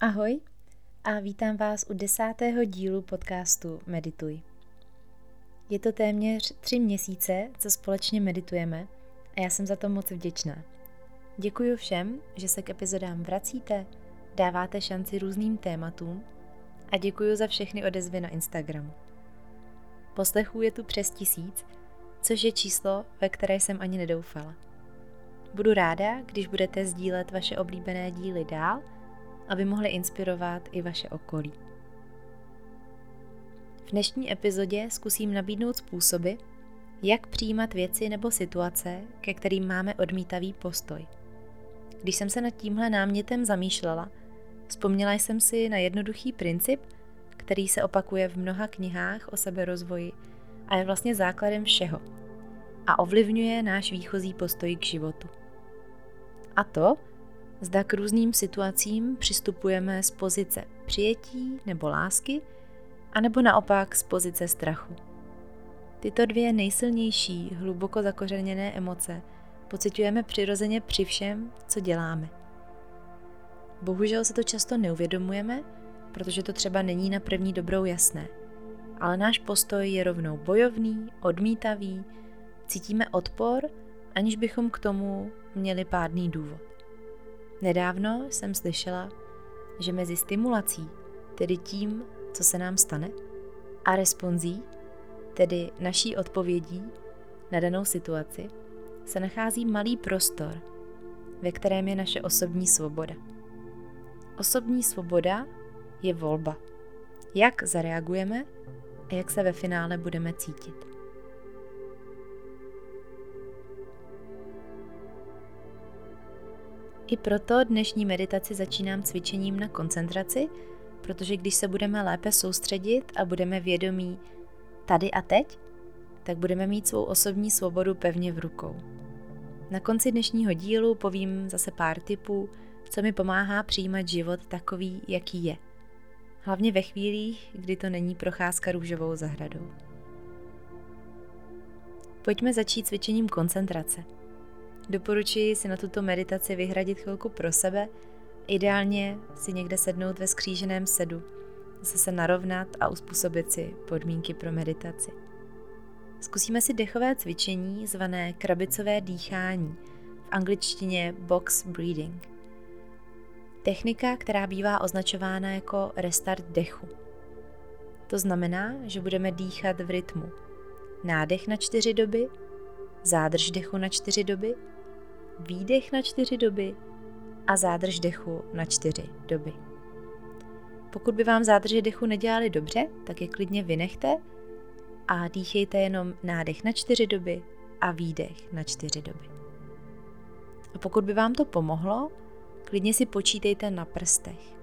Ahoj a vítám vás u desátého dílu podcastu Medituj. Je to téměř tři měsíce, co společně meditujeme a já jsem za to moc vděčná. Děkuji všem, že se k epizodám vracíte, dáváte šanci různým tématům a děkuji za všechny odezvy na Instagramu. Poslechů je tu přes tisíc, což je číslo, ve které jsem ani nedoufala. Budu ráda, když budete sdílet vaše oblíbené díly dál – aby mohly inspirovat i vaše okolí. V dnešní epizodě zkusím nabídnout způsoby, jak přijímat věci nebo situace, ke kterým máme odmítavý postoj. Když jsem se nad tímhle námětem zamýšlela, vzpomněla jsem si na jednoduchý princip, který se opakuje v mnoha knihách o seberozvoji a je vlastně základem všeho a ovlivňuje náš výchozí postoj k životu. A to, Zda k různým situacím přistupujeme z pozice přijetí nebo lásky, anebo naopak z pozice strachu. Tyto dvě nejsilnější, hluboko zakořeněné emoce pocitujeme přirozeně při všem, co děláme. Bohužel se to často neuvědomujeme, protože to třeba není na první dobrou jasné. Ale náš postoj je rovnou bojovný, odmítavý, cítíme odpor, aniž bychom k tomu měli pádný důvod. Nedávno jsem slyšela, že mezi stimulací, tedy tím, co se nám stane, a responsí, tedy naší odpovědí na danou situaci, se nachází malý prostor, ve kterém je naše osobní svoboda. Osobní svoboda je volba. Jak zareagujeme a jak se ve finále budeme cítit. I proto dnešní meditaci začínám cvičením na koncentraci, protože když se budeme lépe soustředit a budeme vědomí tady a teď, tak budeme mít svou osobní svobodu pevně v rukou. Na konci dnešního dílu povím zase pár tipů, co mi pomáhá přijímat život takový, jaký je. Hlavně ve chvílích, kdy to není procházka růžovou zahradou. Pojďme začít cvičením koncentrace – Doporučuji si na tuto meditaci vyhradit chvilku pro sebe, ideálně si někde sednout ve skříženém sedu, zase se narovnat a uspůsobit si podmínky pro meditaci. Zkusíme si dechové cvičení zvané krabicové dýchání, v angličtině box breathing. Technika, která bývá označována jako restart dechu. To znamená, že budeme dýchat v rytmu nádech na čtyři doby, zádrž dechu na čtyři doby výdech na čtyři doby a zádrž dechu na čtyři doby. Pokud by vám zádrže dechu nedělali dobře, tak je klidně vynechte a dýchejte jenom nádech na čtyři doby a výdech na čtyři doby. A pokud by vám to pomohlo, klidně si počítejte na prstech.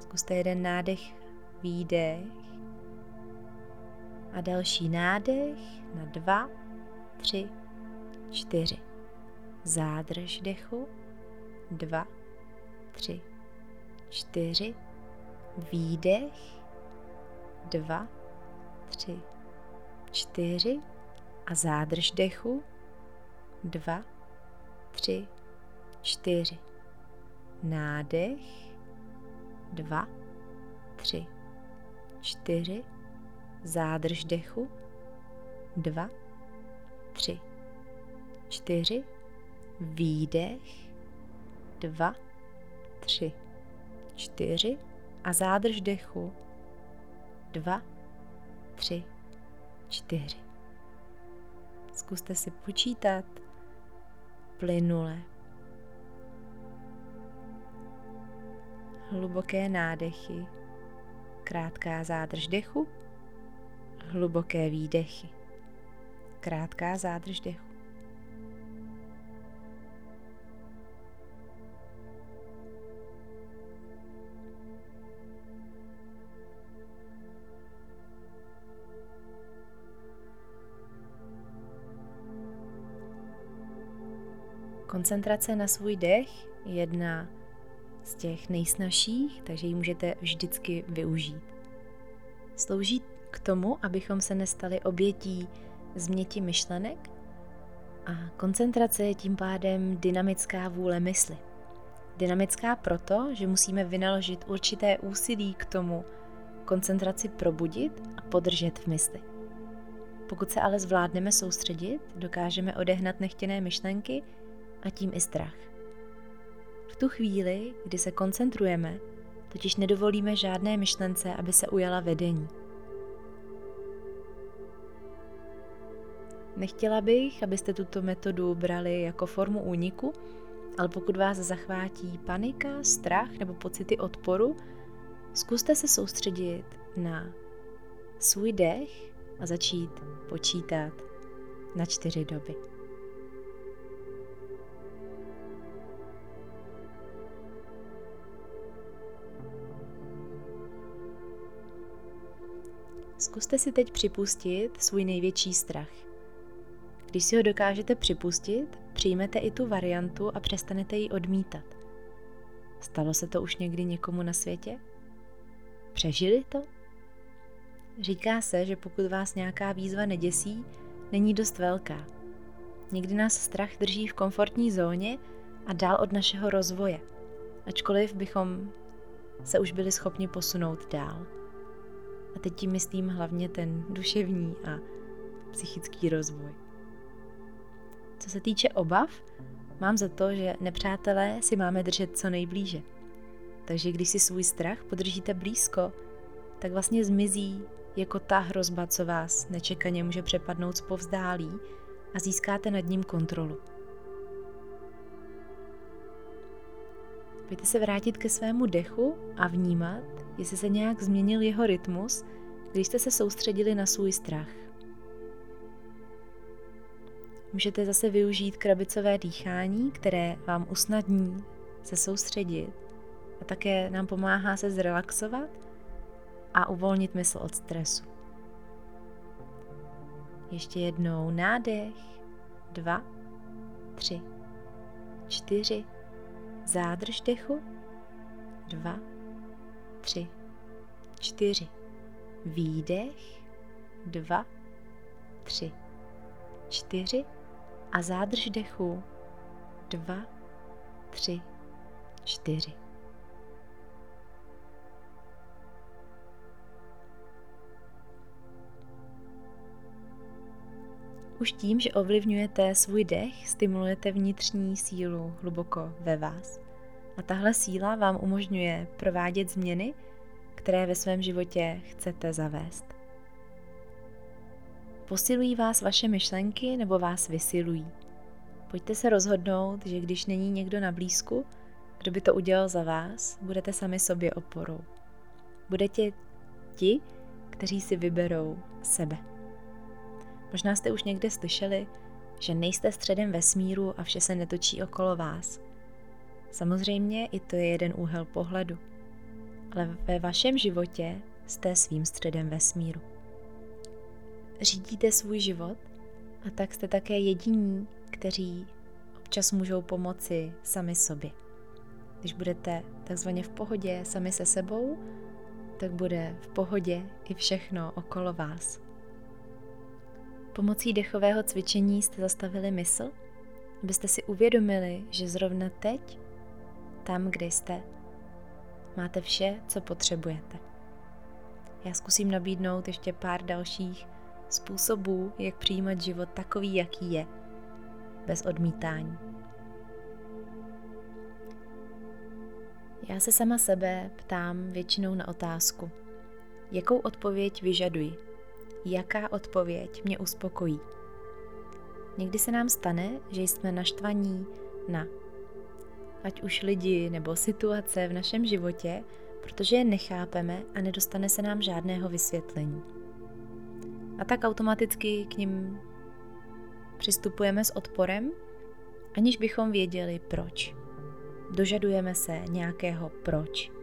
Zkuste jeden nádech, výdech a další nádech na dva, tři, čtyři. Zádrž dechu. Dva, tři, čtyři. Výdech. Dva, tři, čtyři. A zádrž dechu. Dva, tři, čtyři. Nádech. Dva, tři, čtyři Zádrž dechu. Dva, tři, čtyři. Výdech. Dva, tři, čtyři. A zádrž dechu. Dva, tři, čtyři. Zkuste si počítat plynule. Hluboké nádechy, krátká zádrž dechu hluboké výdechy. Krátká zádrž dechu. Koncentrace na svůj dech je jedna z těch nejsnažších, takže ji můžete vždycky využít. Slouží tomu, abychom se nestali obětí změti myšlenek A koncentrace je tím pádem dynamická vůle mysli. Dynamická proto, že musíme vynaložit určité úsilí k tomu, koncentraci probudit a podržet v mysli. Pokud se ale zvládneme soustředit, dokážeme odehnat nechtěné myšlenky a tím i strach. V tu chvíli, kdy se koncentrujeme, totiž nedovolíme žádné myšlence, aby se ujala vedení. Nechtěla bych, abyste tuto metodu brali jako formu úniku, ale pokud vás zachvátí panika, strach nebo pocity odporu, zkuste se soustředit na svůj dech a začít počítat na čtyři doby. Zkuste si teď připustit svůj největší strach. Když si ho dokážete připustit, přijmete i tu variantu a přestanete ji odmítat. Stalo se to už někdy někomu na světě? Přežili to? Říká se, že pokud vás nějaká výzva neděsí, není dost velká. Někdy nás strach drží v komfortní zóně a dál od našeho rozvoje, ačkoliv bychom se už byli schopni posunout dál. A teď tím myslím hlavně ten duševní a psychický rozvoj. Co se týče obav, mám za to, že nepřátelé si máme držet co nejblíže. Takže když si svůj strach podržíte blízko, tak vlastně zmizí jako ta hrozba, co vás nečekaně může přepadnout z povzdálí a získáte nad ním kontrolu. Pojďte se vrátit ke svému dechu a vnímat, jestli se nějak změnil jeho rytmus, když jste se soustředili na svůj strach. Můžete zase využít krabicové dýchání, které vám usnadní se soustředit a také nám pomáhá se zrelaxovat a uvolnit mysl od stresu. Ještě jednou nádech, dva, tři, čtyři, zádrž dechu, dva, tři, čtyři, výdech, dva, tři, čtyři a zádrž dechu, dva, tři, čtyři. Už tím, že ovlivňujete svůj dech, stimulujete vnitřní sílu hluboko ve vás. A tahle síla vám umožňuje provádět změny, které ve svém životě chcete zavést. Posilují vás vaše myšlenky nebo vás vysilují? Pojďte se rozhodnout, že když není někdo na blízku, kdo by to udělal za vás, budete sami sobě oporou. Budete ti, kteří si vyberou sebe. Možná jste už někde slyšeli, že nejste středem vesmíru a vše se netočí okolo vás. Samozřejmě i to je jeden úhel pohledu. Ale ve vašem životě jste svým středem vesmíru. Řídíte svůj život a tak jste také jediní, kteří občas můžou pomoci sami sobě. Když budete takzvaně v pohodě sami se sebou, tak bude v pohodě i všechno okolo vás. Pomocí dechového cvičení jste zastavili mysl, abyste si uvědomili, že zrovna teď, tam, kde jste, máte vše, co potřebujete. Já zkusím nabídnout ještě pár dalších způsobů, jak přijímat život takový, jaký je, bez odmítání. Já se sama sebe ptám většinou na otázku, jakou odpověď vyžaduji jaká odpověď mě uspokojí. Někdy se nám stane, že jsme naštvaní na ať už lidi nebo situace v našem životě, protože je nechápeme a nedostane se nám žádného vysvětlení. A tak automaticky k ním přistupujeme s odporem, aniž bychom věděli proč. Dožadujeme se nějakého proč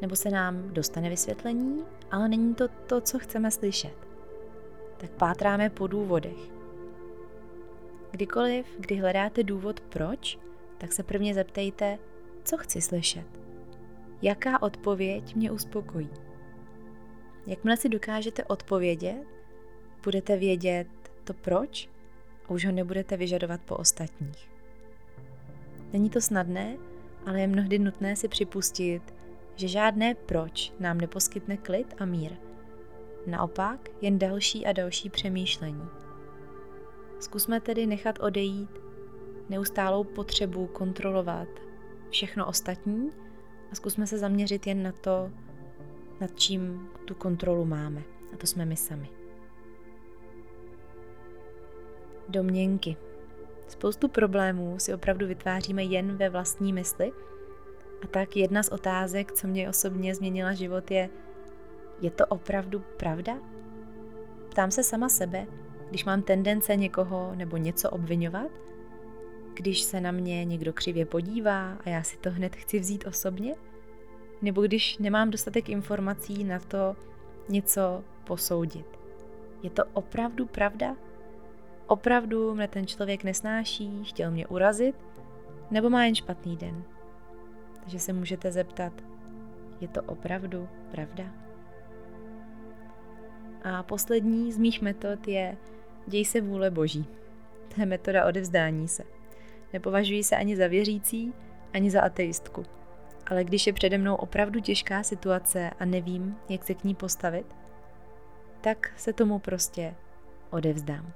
nebo se nám dostane vysvětlení, ale není to to, co chceme slyšet. Tak pátráme po důvodech. Kdykoliv, kdy hledáte důvod proč, tak se prvně zeptejte, co chci slyšet. Jaká odpověď mě uspokojí? Jakmile si dokážete odpovědět, budete vědět to proč a už ho nebudete vyžadovat po ostatních. Není to snadné, ale je mnohdy nutné si připustit, že žádné proč nám neposkytne klid a mír. Naopak jen další a další přemýšlení. Zkusme tedy nechat odejít neustálou potřebu kontrolovat všechno ostatní a zkusme se zaměřit jen na to, nad čím tu kontrolu máme. A to jsme my sami. Domněnky. Spoustu problémů si opravdu vytváříme jen ve vlastní mysli. A tak jedna z otázek, co mě osobně změnila život, je, je to opravdu pravda? Ptám se sama sebe, když mám tendence někoho nebo něco obvinovat, když se na mě někdo křivě podívá a já si to hned chci vzít osobně, nebo když nemám dostatek informací na to něco posoudit. Je to opravdu pravda? Opravdu mne ten člověk nesnáší, chtěl mě urazit, nebo má jen špatný den? Takže se můžete zeptat, je to opravdu pravda? A poslední z mých metod je děj se vůle boží. To je metoda odevzdání se. Nepovažuji se ani za věřící, ani za ateistku. Ale když je přede mnou opravdu těžká situace a nevím, jak se k ní postavit, tak se tomu prostě odevzdám.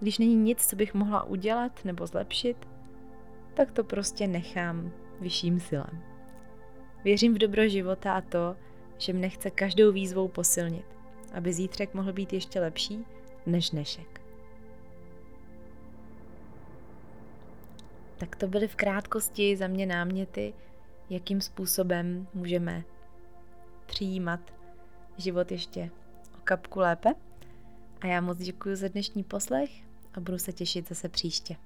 Když není nic, co bych mohla udělat nebo zlepšit, tak to prostě nechám vyšším silem. Věřím v dobro života a to, že mne chce každou výzvou posilnit, aby zítřek mohl být ještě lepší než dnešek. Tak to byly v krátkosti za mě náměty, jakým způsobem můžeme přijímat život ještě o kapku lépe. A já moc děkuji za dnešní poslech a budu se těšit zase příště.